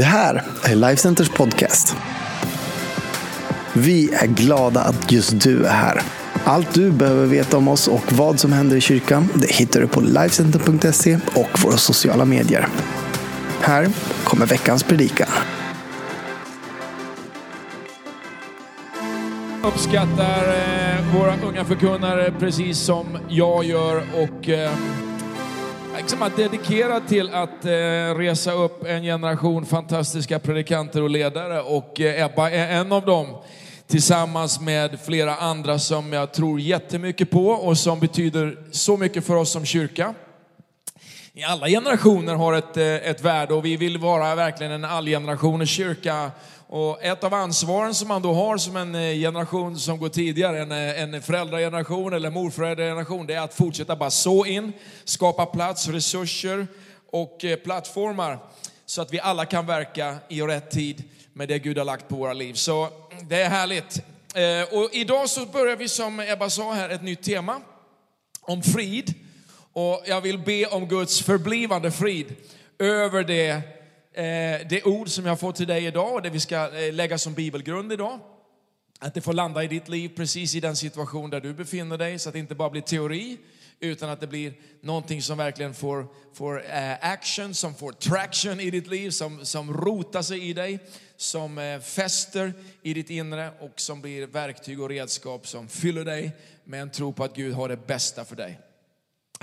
Det här är Lifecenters podcast. Vi är glada att just du är här. Allt du behöver veta om oss och vad som händer i kyrkan det hittar du på Lifecenter.se och våra sociala medier. Här kommer veckans predikan. uppskattar eh, våra unga förkunnare precis som jag gör och eh, liksom att dedikerad till att eh, resa upp en generation fantastiska predikanter och ledare och eh, Ebba är en av dem tillsammans med flera andra som jag tror jättemycket på och som betyder så mycket för oss som kyrka. I alla generationer har ett, eh, ett värde och vi vill vara verkligen en allgenerationers kyrka. Och ett av ansvaren som man då har som en eh, generation som går tidigare, en, eh, en föräldrageneration eller morföräldrageneration, det är att fortsätta bara så in, skapa plats, resurser och eh, plattformar så att vi alla kan verka i rätt tid med det Gud har lagt på våra liv. Så mm, det är härligt. Och idag så börjar vi som Ebba sa här ett nytt tema om frid. Och jag vill be om Guds förblivande frid över det, Eh, det ord som jag får till dig idag och det vi ska eh, lägga som bibelgrund idag. Att det får landa i ditt liv precis i den situation där du befinner dig så att det inte bara blir teori utan att det blir någonting som verkligen får, får eh, action, som får traction i ditt liv, som, som rotar sig i dig, som eh, fäster i ditt inre och som blir verktyg och redskap som fyller dig med en tro på att Gud har det bästa för dig.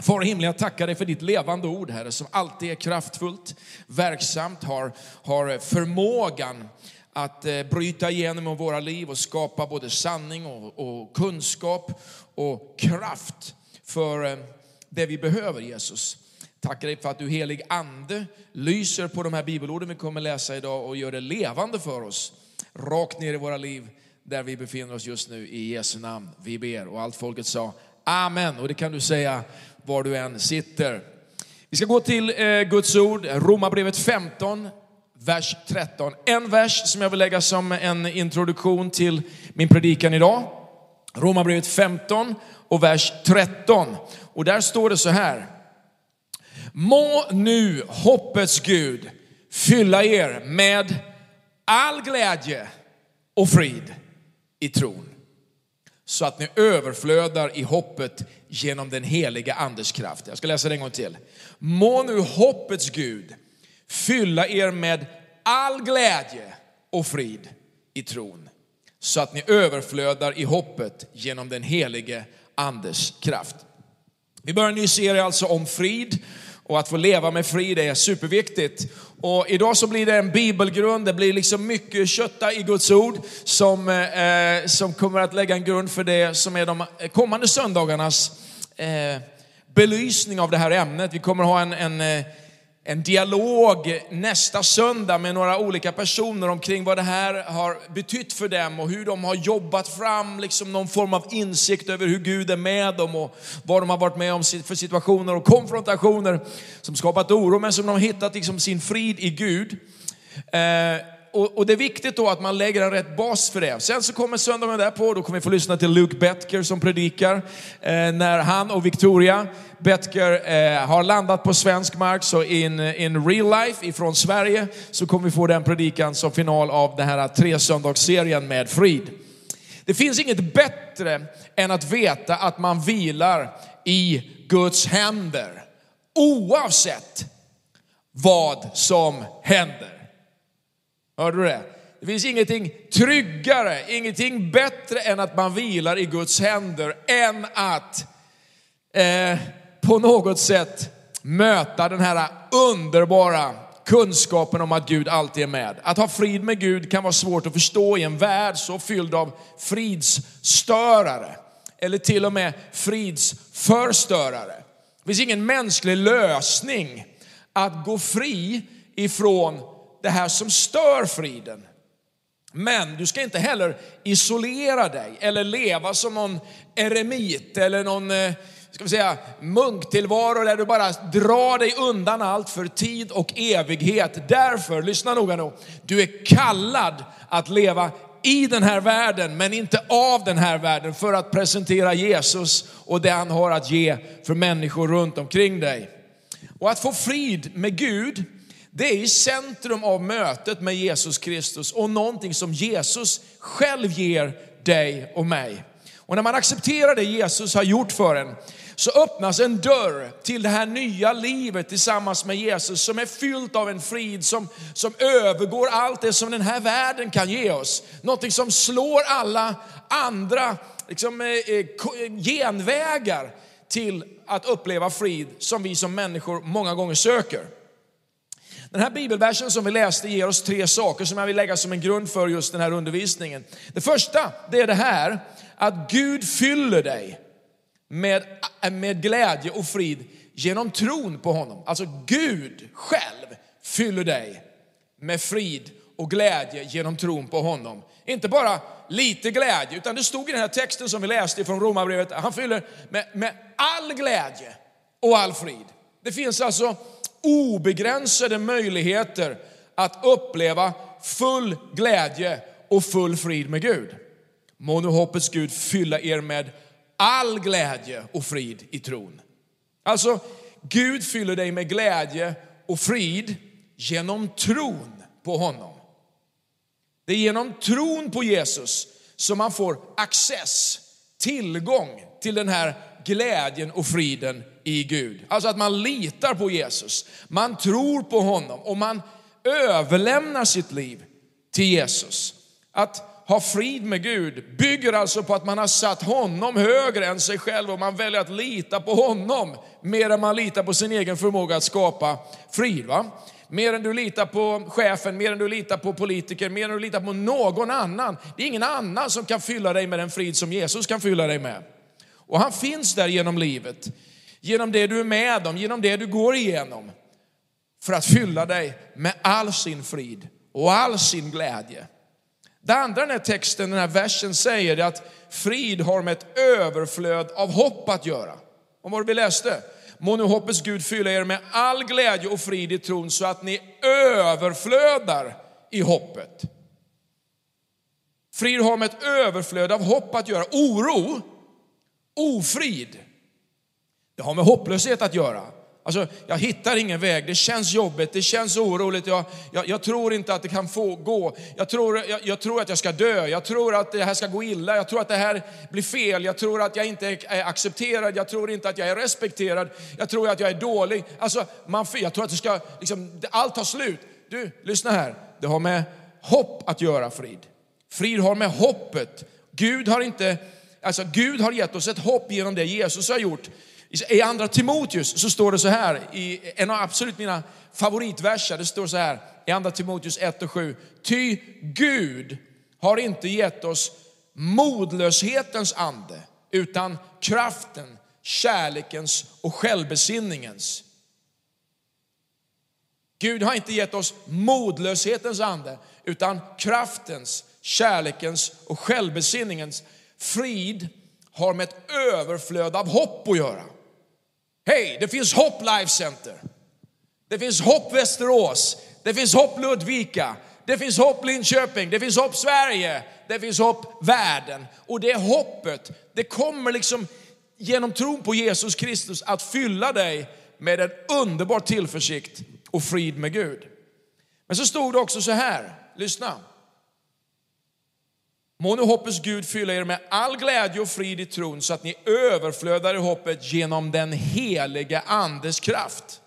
Far i himlen, jag tackar dig för ditt levande ord, Herre, som alltid är kraftfullt, verksamt, har, har förmågan att eh, bryta igenom i våra liv och skapa både sanning och, och kunskap och kraft för eh, det vi behöver, Jesus. Tackar dig för att du helig ande lyser på de här bibelorden vi kommer läsa idag och gör det levande för oss, rakt ner i våra liv där vi befinner oss just nu. I Jesu namn vi ber. Och allt folket sa Amen. Och det kan du säga var du än sitter. Vi ska gå till eh, Guds ord, Romarbrevet 15, vers 13. En vers som jag vill lägga som en introduktion till min predikan idag. Romarbrevet 15 och vers 13. Och där står det så här. Må nu hoppets Gud fylla er med all glädje och frid i tron så att ni överflödar i hoppet genom den heliga andes kraft. Jag ska läsa det en gång till. Må nu hoppets Gud fylla er med all glädje och frid i tron, så att ni överflödar i hoppet genom den helige andes kraft. Vi börjar en ny serie alltså om frid och att få leva med frid är superviktigt. Och idag så blir det en bibelgrund, det blir liksom mycket kötta i Guds ord som, eh, eh som kommer att lägga en grund för det som är de eh, kommande söndagarnas eh, belysning av det här ämnet. Vi kommer ha en, en eh, en dialog nästa söndag med några olika personer omkring vad det här har betytt för dem och hur de har jobbat fram liksom någon form av insikt över hur Gud är med dem och vad de har varit med om för situationer och konfrontationer som skapat oro men som de har hittat liksom sin frid i Gud. Eh, och, och, det är viktigt då att man lägger en rätt bas för det. Sen så kommer söndagen därpå, då kommer vi få lyssna till Luke Betker som predikar. Eh, när han och Victoria Betker eh, har landat på svensk mark, så in, in real life ifrån Sverige, så kommer vi få den predikan som final av den här tre söndagsserien med frid. Det finns inget bättre än att veta att man vilar i Guds händer. Oavsett vad som händer. Hörde du det? Det finns ingenting tryggare, ingenting bättre än att man vilar i Guds händer än att eh, på något sätt möta den här underbara kunskapen om att Gud alltid är med. Att ha frid med Gud kan vara svårt att förstå i en värld så fylld av fridsstörare eller till och med fridsförstörare. Det finns ingen mänsklig lösning att gå fri ifrån det här som stör friden. Men du ska inte heller isolera dig eller leva som någon eremit eller någon eh, ska vi säga, munktillvaro där du bara drar dig undan allt för tid och evighet. Därför, lyssna noga nu, du är kallad att leva i den här världen, men inte av den här världen, för att presentera Jesus och det han har att ge för människor runt omkring dig. Och att få frid med Gud, det är i centrum av mötet med Jesus Kristus och någonting som Jesus själv ger dig och mig. Och när man accepterar det Jesus har gjort för en, så öppnas en dörr till det här nya livet tillsammans med Jesus som är fyllt av en frid som, som övergår allt det som den här världen kan ge oss. Någonting som slår alla andra liksom, eh, eh, eh genvägar till att uppleva frid som vi som människor många gånger söker. Den här bibelversen som vi läste ger oss tre saker som jag vill lägga som en grund för just den här undervisningen. Det första, det är det här att Gud fyller dig med, med glädje och frid genom tron på honom. Alltså Gud själv fyller dig med frid och glädje genom tron på honom. Inte bara lite glädje, utan det stod i den här texten som vi läste från Romarbrevet, han fyller med, med all glädje och all frid. Det finns alltså obegränsade möjligheter att uppleva full glädje och full frid med Gud. Må nu hoppets Gud fylla er med all glädje och frid i tron. Alltså, Gud fyller dig med glädje och frid genom tron på honom. Det är genom tron på Jesus som man får access, tillgång till den här glädjen och friden i Gud. Alltså att man litar på Jesus, man tror på honom och man överlämnar sitt liv till Jesus. Att ha frid med Gud bygger alltså på att man har satt honom högre än sig själv och man väljer att lita på honom mer än man litar på sin egen förmåga att skapa frid. Va? Mer än du litar på chefen, mer än du litar på politiker, mer än du litar på någon annan. Det är ingen annan som kan fylla dig med den frid som Jesus kan fylla dig med. Och han finns där genom livet, genom det du är med om, genom det du går igenom. För att fylla dig med all sin frid och all sin glädje. Det andra den här texten, den här versen säger är att frid har med ett överflöd av hopp att göra. Om vad vi läste. Må nu hoppets Gud fylla er med all glädje och frid i tron så att ni överflödar i hoppet. Frid har med ett överflöd av hopp att göra. Oro, ofrid, det har med hopplöshet att göra. Alltså, jag hittar ingen väg, det känns jobbigt, det känns oroligt, jag, jag, jag tror inte att det kan få gå. Jag tror, jag, jag, tror att jag ska dö, jag tror att det här ska gå illa, jag tror att det här blir fel, jag tror att jag inte är accepterad, jag tror inte att jag är respekterad, jag tror att jag är dålig. Alltså, man, jag tror att det ska, liksom, allt tar slut. Du, lyssna här, det har med hopp att göra, frid. Frid har med hoppet. Gud har inte, alltså Gud har gett oss ett hopp genom det Jesus har gjort. I andra Timoteus så står det så här, i en av absolut mina favoritverser, det står så här i andra Timoteus 1 och 7. Ty Gud har inte gett oss modlöshetens ande, utan kraften, kärlekens och självbesinningens. Gud har inte gett oss modlöshetens ande, utan kraftens, kärlekens och självbesinningens. Frid har med ett överflöd av hopp att göra. Hej, det finns hopp Life Center. Det finns hopp Västerås. Det finns hopp Ludvika. Det finns hopp Linköping. Det finns hopp Sverige. Det finns hopp världen. Och det hoppet, det kommer liksom genom tron på Jesus Kristus att fylla dig med en underbar tillförsikt och frid med Gud. Men så stod det också så här, lyssna. Må nu hoppets Gud fylla er med all glädje och frid i tron så att ni överflödar i hoppet genom den helige andes kraft.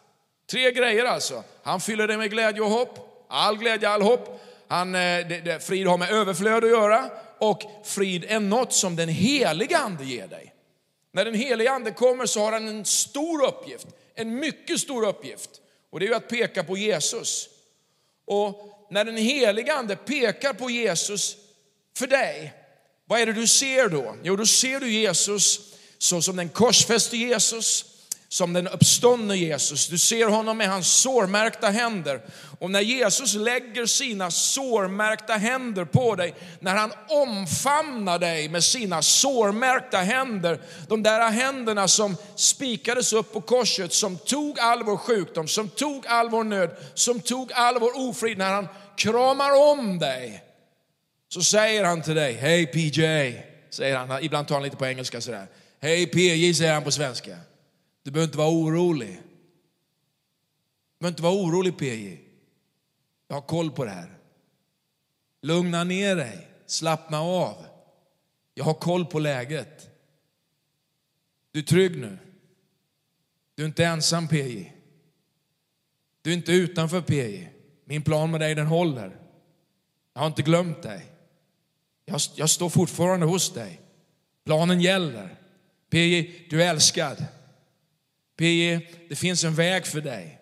Tre grejer alltså. Han fyller dig med glädje och hopp, all glädje, all hopp. Han, eh, det, det, frid har med överflöd att göra och frid är något som den helige ande ger dig. När den helige ande kommer så har han en stor uppgift, en mycket stor uppgift. Och det är att peka på Jesus. Och när den helige ande pekar på Jesus för dig, vad är det du ser då? Jo, då ser du Jesus så som den korsfäste Jesus, som den uppståndne Jesus. Du ser honom med hans sårmärkta händer. Och när Jesus lägger sina sårmärkta händer på dig, när han omfamnar dig med sina sårmärkta händer, de där händerna som spikades upp på korset, som tog all vår sjukdom, som tog all vår nöd, som tog all vår ofrid, när han kramar om dig så säger han till dig, hej PJ, säger han. Ibland tar han lite på engelska sådär. Hej PJ, säger han på svenska. Du behöver inte vara orolig. Du behöver inte vara orolig PJ. Jag har koll på det här. Lugna ner dig, slappna av. Jag har koll på läget. Du är trygg nu. Du är inte ensam PJ. Du är inte utanför PJ. Min plan med dig den håller. Jag har inte glömt dig. Jag, jag står fortfarande hos dig. Planen gäller. PJ, du är älskad. PJ, det finns en väg för dig.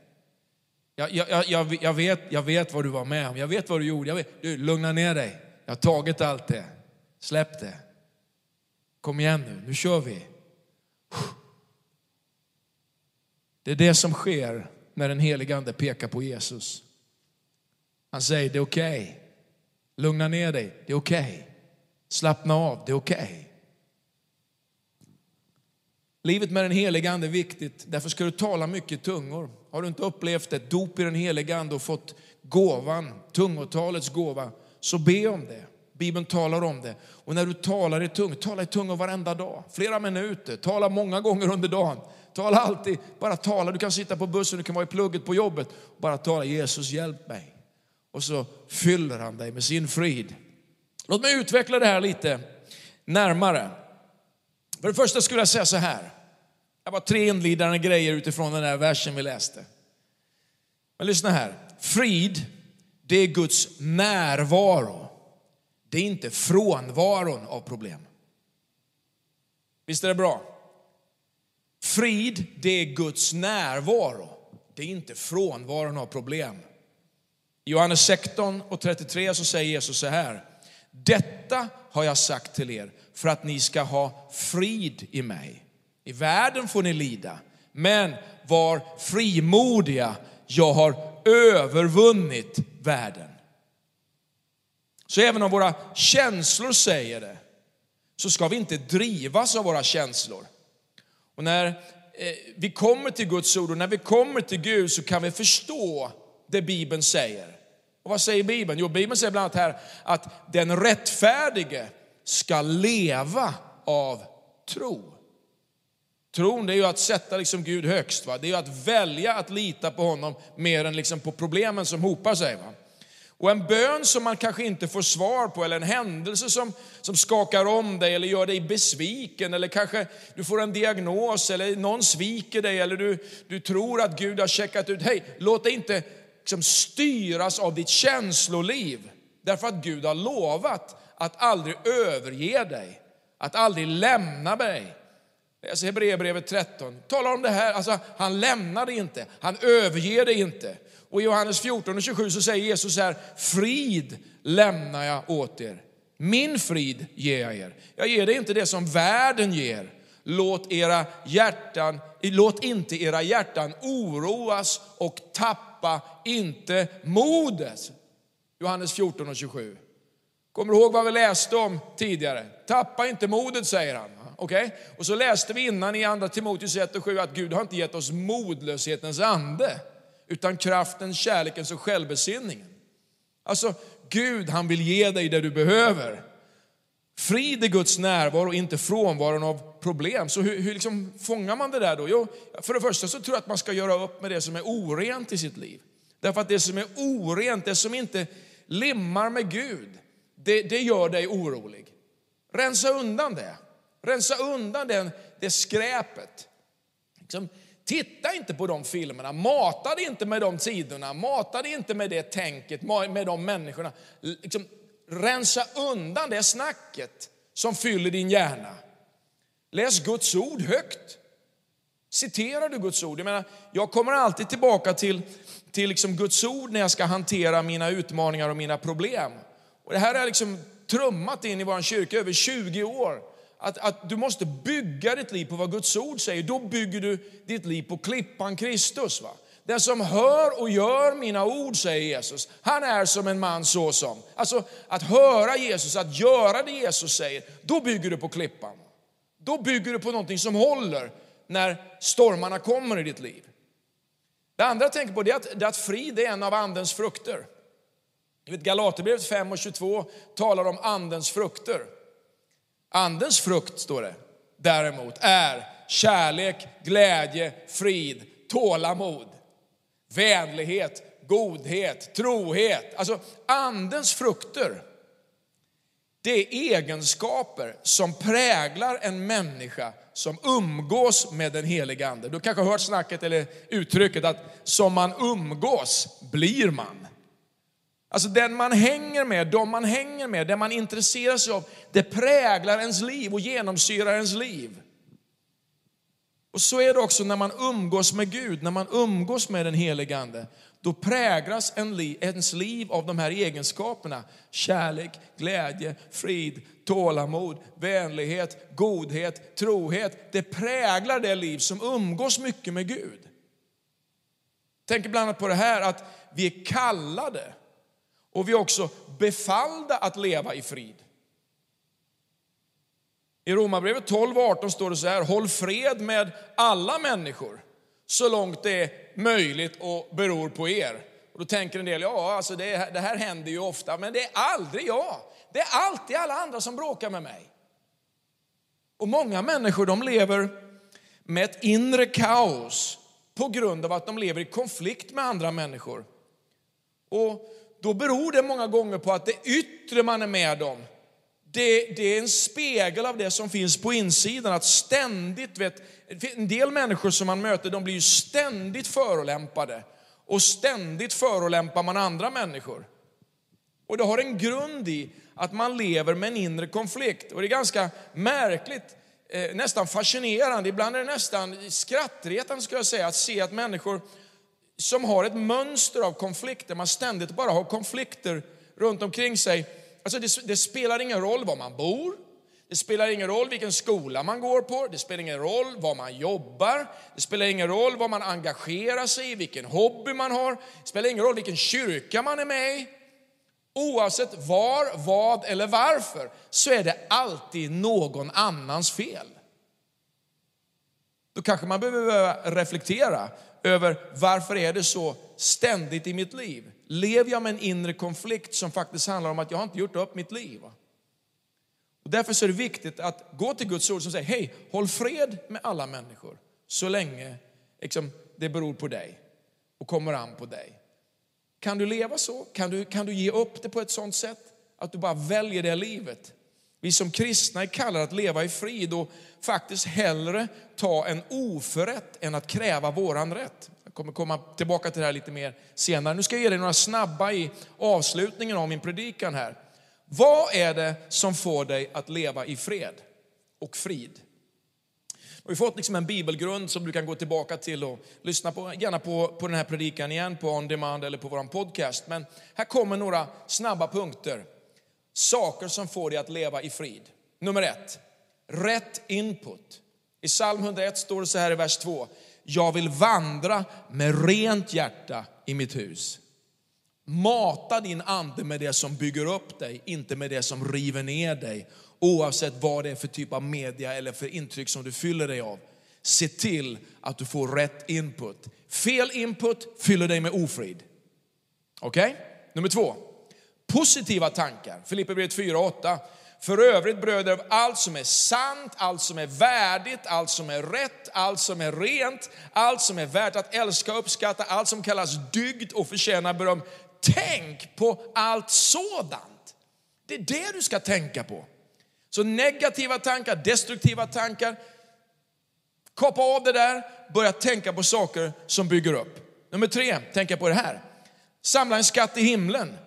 Jag, jag, jag, jag, vet, jag vet vad du var med om, jag vet vad du gjorde. Jag vet, du, lugna ner dig. Jag har tagit allt det. Släpp det. Kom igen nu, nu kör vi. Det är det som sker när den helige Ande pekar på Jesus. Han säger, det är okej. Okay. Lugna ner dig, det är okej. Okay. Slappna av, det är okej. Okay. Livet med den helige Ande är viktigt, därför ska du tala mycket tungor. Har du inte upplevt ett dop i den helige Ande och fått gåvan, tungotalets gåva, så be om det. Bibeln talar om det. Och när du talar i tungor, tala i tungor varenda dag, flera minuter, tala många gånger under dagen. Tala alltid, bara tala. Du kan sitta på bussen, du kan vara i plugget på jobbet. Bara tala, Jesus hjälp mig. Och så fyller han dig med sin frid. Låt mig utveckla det här lite närmare. För det första skulle jag säga så här. Det var tre inledande grejer utifrån den här versen vi läste. Men lyssna här. Frid, det är Guds närvaro. Det är inte frånvaron av problem. Visst är det bra? Frid, det är Guds närvaro. Det är inte frånvaron av problem. I Johannes 16 och 33 så säger Jesus så här. Detta har jag sagt till er för att ni ska ha frid i mig. I världen får ni lida, men var frimodiga. Jag har övervunnit världen. Så även om våra känslor säger det, så ska vi inte drivas av våra känslor. Och när eh, vi kommer till Guds ord och när vi kommer till Gud så kan vi förstå det Bibeln säger. Och vad säger Bibeln? Jo, Bibeln säger bland annat här att den rättfärdige ska leva av tro. Tron det är ju att sätta liksom Gud högst. Va? Det är ju att välja att lita på honom mer än liksom på problemen som hopar sig. Va? Och en bön som man kanske inte får svar på eller en händelse som, som skakar om dig eller gör dig besviken eller kanske du får en diagnos eller någon sviker dig eller du, du tror att Gud har checkat ut. Hej, låt det inte liksom styras av ditt känsloliv. Därför att Gud har lovat att aldrig överge dig, att aldrig lämna dig. Läs Hebreerbrevet 13. Talar om det här, alltså han lämnar dig inte, han överger dig inte. Och i Johannes 14 och 27 så säger Jesus så här, frid lämnar jag åt er. Min frid ger jag er. Jag ger dig inte det som världen ger. Låt, era hjärtan, låt inte era hjärtan oroas och tappa Tappa inte modet. Johannes 14 och 27. Kommer du ihåg vad vi läste om tidigare? Tappa inte modet säger han. Okay? Och så läste vi innan i andra Timoteus 1 och 7 att Gud har inte gett oss modlöshetens ande, utan kraften, kärlekens och självbesinningen. Alltså, Gud han vill ge dig det du behöver. Frid är Guds närvaro, inte frånvaron av problem. Så hur, hur liksom fångar man det där då? Jo, för det första så tror jag att man ska göra upp med det som är orent i sitt liv. Därför att det som är orent, det som inte limmar med Gud, det, det gör dig orolig. Rensa undan det. Rensa undan den, det skräpet. Liksom, titta inte på de filmerna, mata dig inte med de sidorna, mata dig inte med det tänket, med de människorna. Liksom, rensa undan det snacket som fyller din hjärna. Läs Guds ord högt. Citerar du Guds ord? Jag, menar, jag kommer alltid tillbaka till, till liksom Guds ord när jag ska hantera mina utmaningar och mina problem. Och det här har liksom trummat in i vår kyrka över 20 år att, att du måste bygga ditt liv på vad Guds ord säger. Då bygger du ditt liv på klippan Kristus. Va? Den som hör och gör mina ord, säger Jesus, han är som en man såsom. Alltså att höra Jesus, att göra det Jesus säger, då bygger du på klippan. Då bygger du på någonting som håller när stormarna kommer i ditt liv. Det andra jag tänker på är att, att frid är en av andens frukter. Galaterbrevet 5 och 22 talar om andens frukter. Andens frukt, står det, däremot är kärlek, glädje, frid, tålamod, vänlighet, godhet, trohet. Alltså andens frukter, det är egenskaper som präglar en människa som umgås med den helige Ande. Du kanske har hört snacket eller uttrycket att som man umgås blir man. Alltså den man hänger med, de man hänger med, det man intresserar sig av, det präglar ens liv och genomsyrar ens liv. Och så är det också när man umgås med Gud, när man umgås med den helige Ande. Då präglas ens liv av de här egenskaperna. Kärlek, glädje, frid, tålamod, vänlighet, godhet, trohet. Det präglar det liv som umgås mycket med Gud. Tänk bland annat på det här att vi är kallade och vi är också befallda att leva i frid. I Romarbrevet 12 och 18 står det så här, håll fred med alla människor så långt det är möjligt och beror på er. Och då tänker en del, ja alltså det, det här händer ju ofta, men det är aldrig jag. Det är alltid alla andra som bråkar med mig. Och många människor de lever med ett inre kaos på grund av att de lever i konflikt med andra människor. Och då beror det många gånger på att det yttre man är med om, det, det, är en spegel av det som finns på insidan. Att ständigt, vet, en del människor som man möter, de blir ju ständigt förolämpade. Och ständigt förolämpar man andra människor. Och det har en grund i att man lever med en inre konflikt. Och det är ganska märkligt, eh, nästan fascinerande, ibland är det nästan skrattretande ska jag säga, att se att människor som har ett mönster av konflikter, man ständigt bara har konflikter runt omkring sig. Alltså det, det, spelar ingen roll var man bor, det spelar ingen roll vilken skola man går på, det spelar ingen roll var man jobbar, det spelar ingen roll vad man engagerar sig i, vilken hobby man har, det spelar ingen roll vilken kyrka man är med i. Oavsett var, vad eller varför så är det alltid någon annans fel. Då kanske man behöver reflektera över varför är det så ständigt i mitt liv? Lever jag med en inre konflikt som faktiskt handlar om att jag har inte gjort upp mitt liv? Och därför är det viktigt att gå till Guds ord som säger, hej, håll fred med alla människor så länge liksom, det beror på dig och kommer an på dig. Kan du leva så? Kan du, kan du ge upp det på ett sånt sätt att du bara väljer det livet? Vi som kristna är kallade att leva i frid och faktiskt hellre ta en oförrätt än att kräva våran rätt. Jag kommer komma tillbaka till det här lite mer senare. Nu ska jag ge dig några snabba i avslutningen av min predikan här. Vad är det som får dig att leva i fred och frid? Vi har fått liksom en bibelgrund som du kan gå tillbaka till och lyssna på, gärna på, på den här predikan igen på on demand eller på vår podcast. Men här kommer några snabba punkter. Saker som får dig att leva i frid. Nummer ett, rätt input. I psalm 101 står det så här i vers 2. Jag vill vandra med rent hjärta i mitt hus. Mata din ande med det som bygger upp dig, inte med det som river ner dig. Oavsett vad det är för typ av media eller för intryck som du fyller dig av. Se till att du får rätt input. Fel input fyller dig med ofrid. Okej? Okay? Nummer två. Positiva tankar. Filipperbrevet 4 och 8. För övrigt bröder, av allt som är sant, allt som är värdigt, allt som är rätt, allt som är rent, allt som är värt att älska och uppskatta, allt som kallas dygd och förtjänar beröm. Tänk på allt sådant. Det är det du ska tänka på. Så negativa tankar, destruktiva tankar, kapa av det där, börja tänka på saker som bygger upp. Nummer tre, tänka på det här. Samla en skatt i himlen.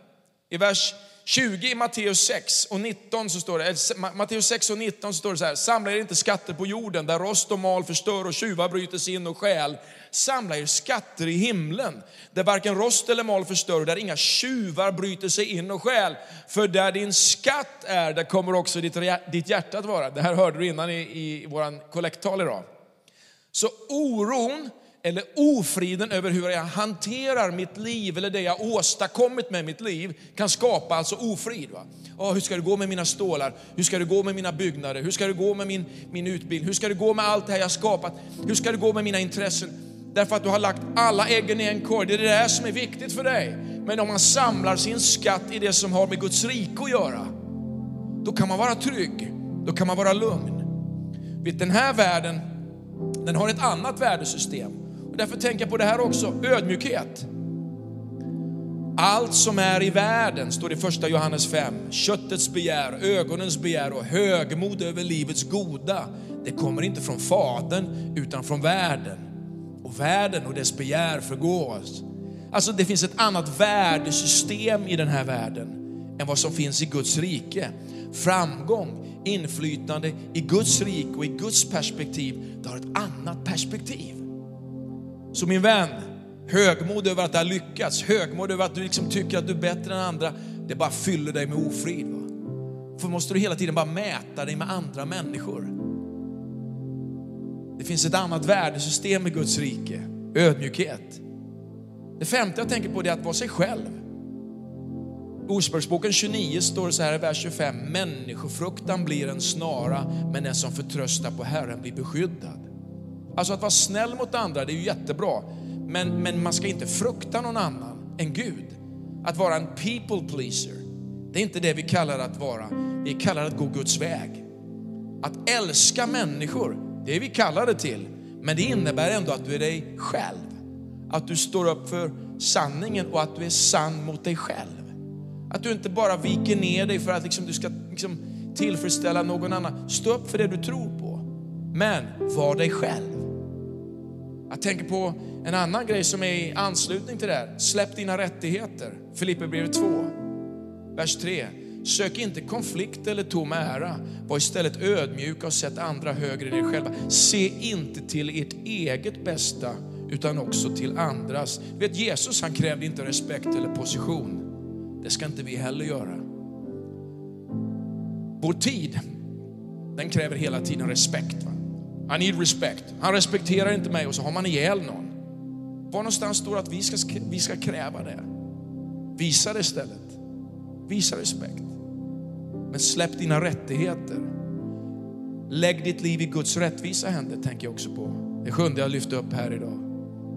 I vers 20 i Matteus 6 och 19 så står det, eh, Matteus 6 och 19 så står det så här, samla er inte skatter på jorden där rost och mal förstör och tjuvar bryter sig in och stjäl. Samla er skatter i himlen där varken rost eller mal förstör och där inga tjuvar bryter sig in och stjäl. För där din skatt är, där kommer också ditt, ditt hjärta att vara. Det här hörde du innan i, i vår kollekttal idag. Så oron eller ofriden över hur jag hanterar mitt liv eller det jag åstadkommit med mitt liv kan skapa alltså ofrid. Va? Oh, hur ska det gå med mina stålar? Hur ska det gå med mina byggnader? Hur ska det gå med min, min utbildning? Hur ska det gå med allt det här jag skapat? Hur ska det gå med mina intressen? Därför att du har lagt alla äggen i en korg. Det är det där som är viktigt för dig. Men om man samlar sin skatt i det som har med Guds rike att göra, då kan man vara trygg. Då kan man vara lugn. Vet, den här världen, den har ett annat värdesystem. Och därför tänker jag på det här också, ödmjukhet. Allt som är i världen, står det i första Johannes 5, köttets begär, ögonens begär och högmod över livets goda, det kommer inte från Fadern utan från världen. Och världen och dess begär förgås. Alltså det finns ett annat värdesystem i den här världen än vad som finns i Guds rike. Framgång, inflytande i Guds rike och i Guds perspektiv, det har ett annat perspektiv. Så min vän, högmod över att det har lyckats, högmod över att du liksom tycker att du är bättre än andra, det bara fyller dig med ofrid. Va? För måste du hela tiden bara mäta dig med andra människor. Det finns ett annat värdesystem i Guds rike, ödmjukhet. Det femte jag tänker på är att vara sig själv. Ordspråksboken 29 står det så här i vers 25. Människofruktan blir en snara, men den som förtröstar på Herren blir beskyddad. Alltså att vara snäll mot andra, det är ju jättebra. Men, men man ska inte frukta någon annan än Gud. Att vara en people pleaser, det är inte det vi kallar att vara. Vi kallar att gå Guds väg. Att älska människor, det är vi kallade till. Men det innebär ändå att du är dig själv. Att du står upp för sanningen och att du är sann mot dig själv. Att du inte bara viker ner dig för att liksom du ska liksom tillfredsställa någon annan. Stå upp för det du tror på. Men var dig själv. Jag tänker på en annan grej som är i anslutning till det här. Släpp dina rättigheter. Filipperbrevet 2, vers 3. Sök inte konflikt eller tom ära. Var istället ödmjuka och sätt andra högre än er själva. Se inte till ert eget bästa utan också till andras. vet Jesus han krävde inte respekt eller position. Det ska inte vi heller göra. Vår tid, den kräver hela tiden respekt. Va? I need respect. Han respekterar inte mig och så har man ihjäl någon. Var någonstans står att vi ska, vi ska kräva det? Visa det istället. Visa respekt. Men släpp dina rättigheter. Lägg ditt liv i Guds rättvisa händer, tänker jag också på. Det sjunde jag lyfte upp här idag.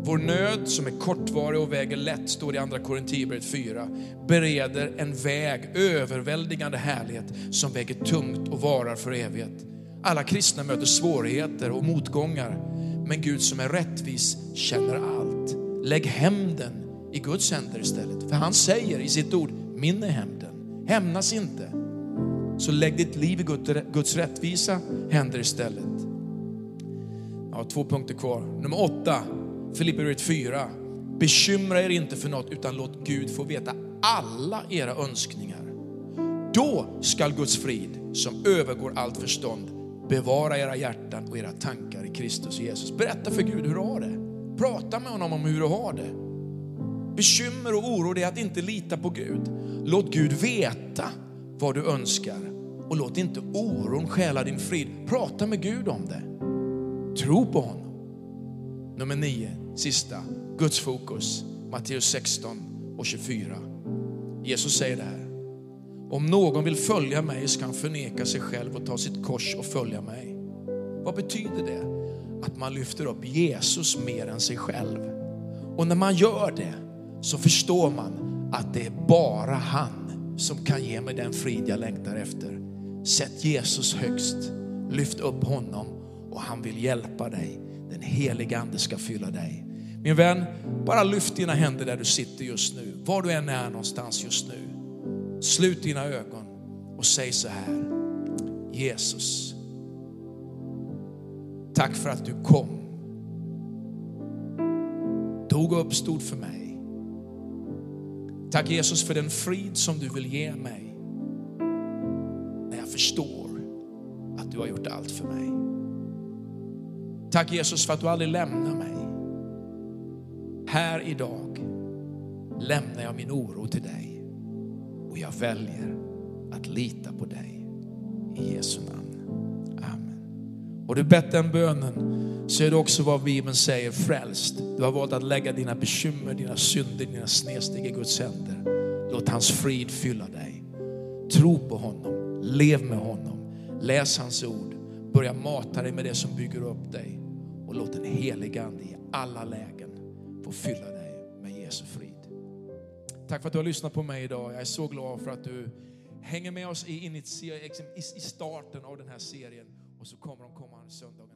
Vår nöd som är kortvarig och väger lätt, står det i andra Korinthierbrevet 4, bereder en väg, överväldigande härlighet som väger tungt och varar för evighet. Alla kristna möter svårigheter och motgångar, men Gud som är rättvis känner allt. Lägg hämnden i Guds händer istället. För han säger i sitt ord, min är hämnden. Hämnas inte. Så lägg ditt liv i Guds rättvisa händer istället. Jag har två punkter kvar. Nummer åtta, Filipperbrevet 4. Bekymra er inte för något utan låt Gud få veta alla era önskningar. Då skall Guds frid som övergår allt förstånd bevara era hjärtan och era tankar i Kristus Jesus. Berätta för Gud hur du har det. Prata med honom om hur du har det. Bekymmer och oro är att inte lita på Gud. Låt Gud veta vad du önskar och låt inte oron stjäla din frid. Prata med Gud om det. Tro på honom. Nummer nio, sista, Guds fokus. Matteus 16 och 24. Jesus säger det här. Om någon vill följa mig ska han förneka sig själv och ta sitt kors och följa mig. Vad betyder det? Att man lyfter upp Jesus mer än sig själv. Och när man gör det så förstår man att det är bara han som kan ge mig den frid jag längtar efter. Sätt Jesus högst, lyft upp honom och han vill hjälpa dig. Den heliga ande ska fylla dig. Min vän, bara lyft dina händer där du sitter just nu, var du än är någonstans just nu. Slut dina ögon och säg så här. Jesus, tack för att du kom. Dog och uppstod för mig. Tack Jesus för den frid som du vill ge mig. När jag förstår att du har gjort allt för mig. Tack Jesus för att du aldrig lämnar mig. Här idag lämnar jag min oro till dig och jag väljer att lita på dig. I Jesu namn. Amen. Har du bett den bönen så är det också vad Bibeln säger frälst. Du har valt att lägga dina bekymmer, dina synder, dina snedsteg i Guds händer. Låt hans frid fylla dig. Tro på honom, lev med honom, läs hans ord, börja mata dig med det som bygger upp dig och låt den helige Ande i alla lägen få fylla dig med Jesu frid. Tack för att du har lyssnat på mig idag. Jag är så glad för att du hänger med oss i, i starten av den här serien och så kommer de komma söndagarna.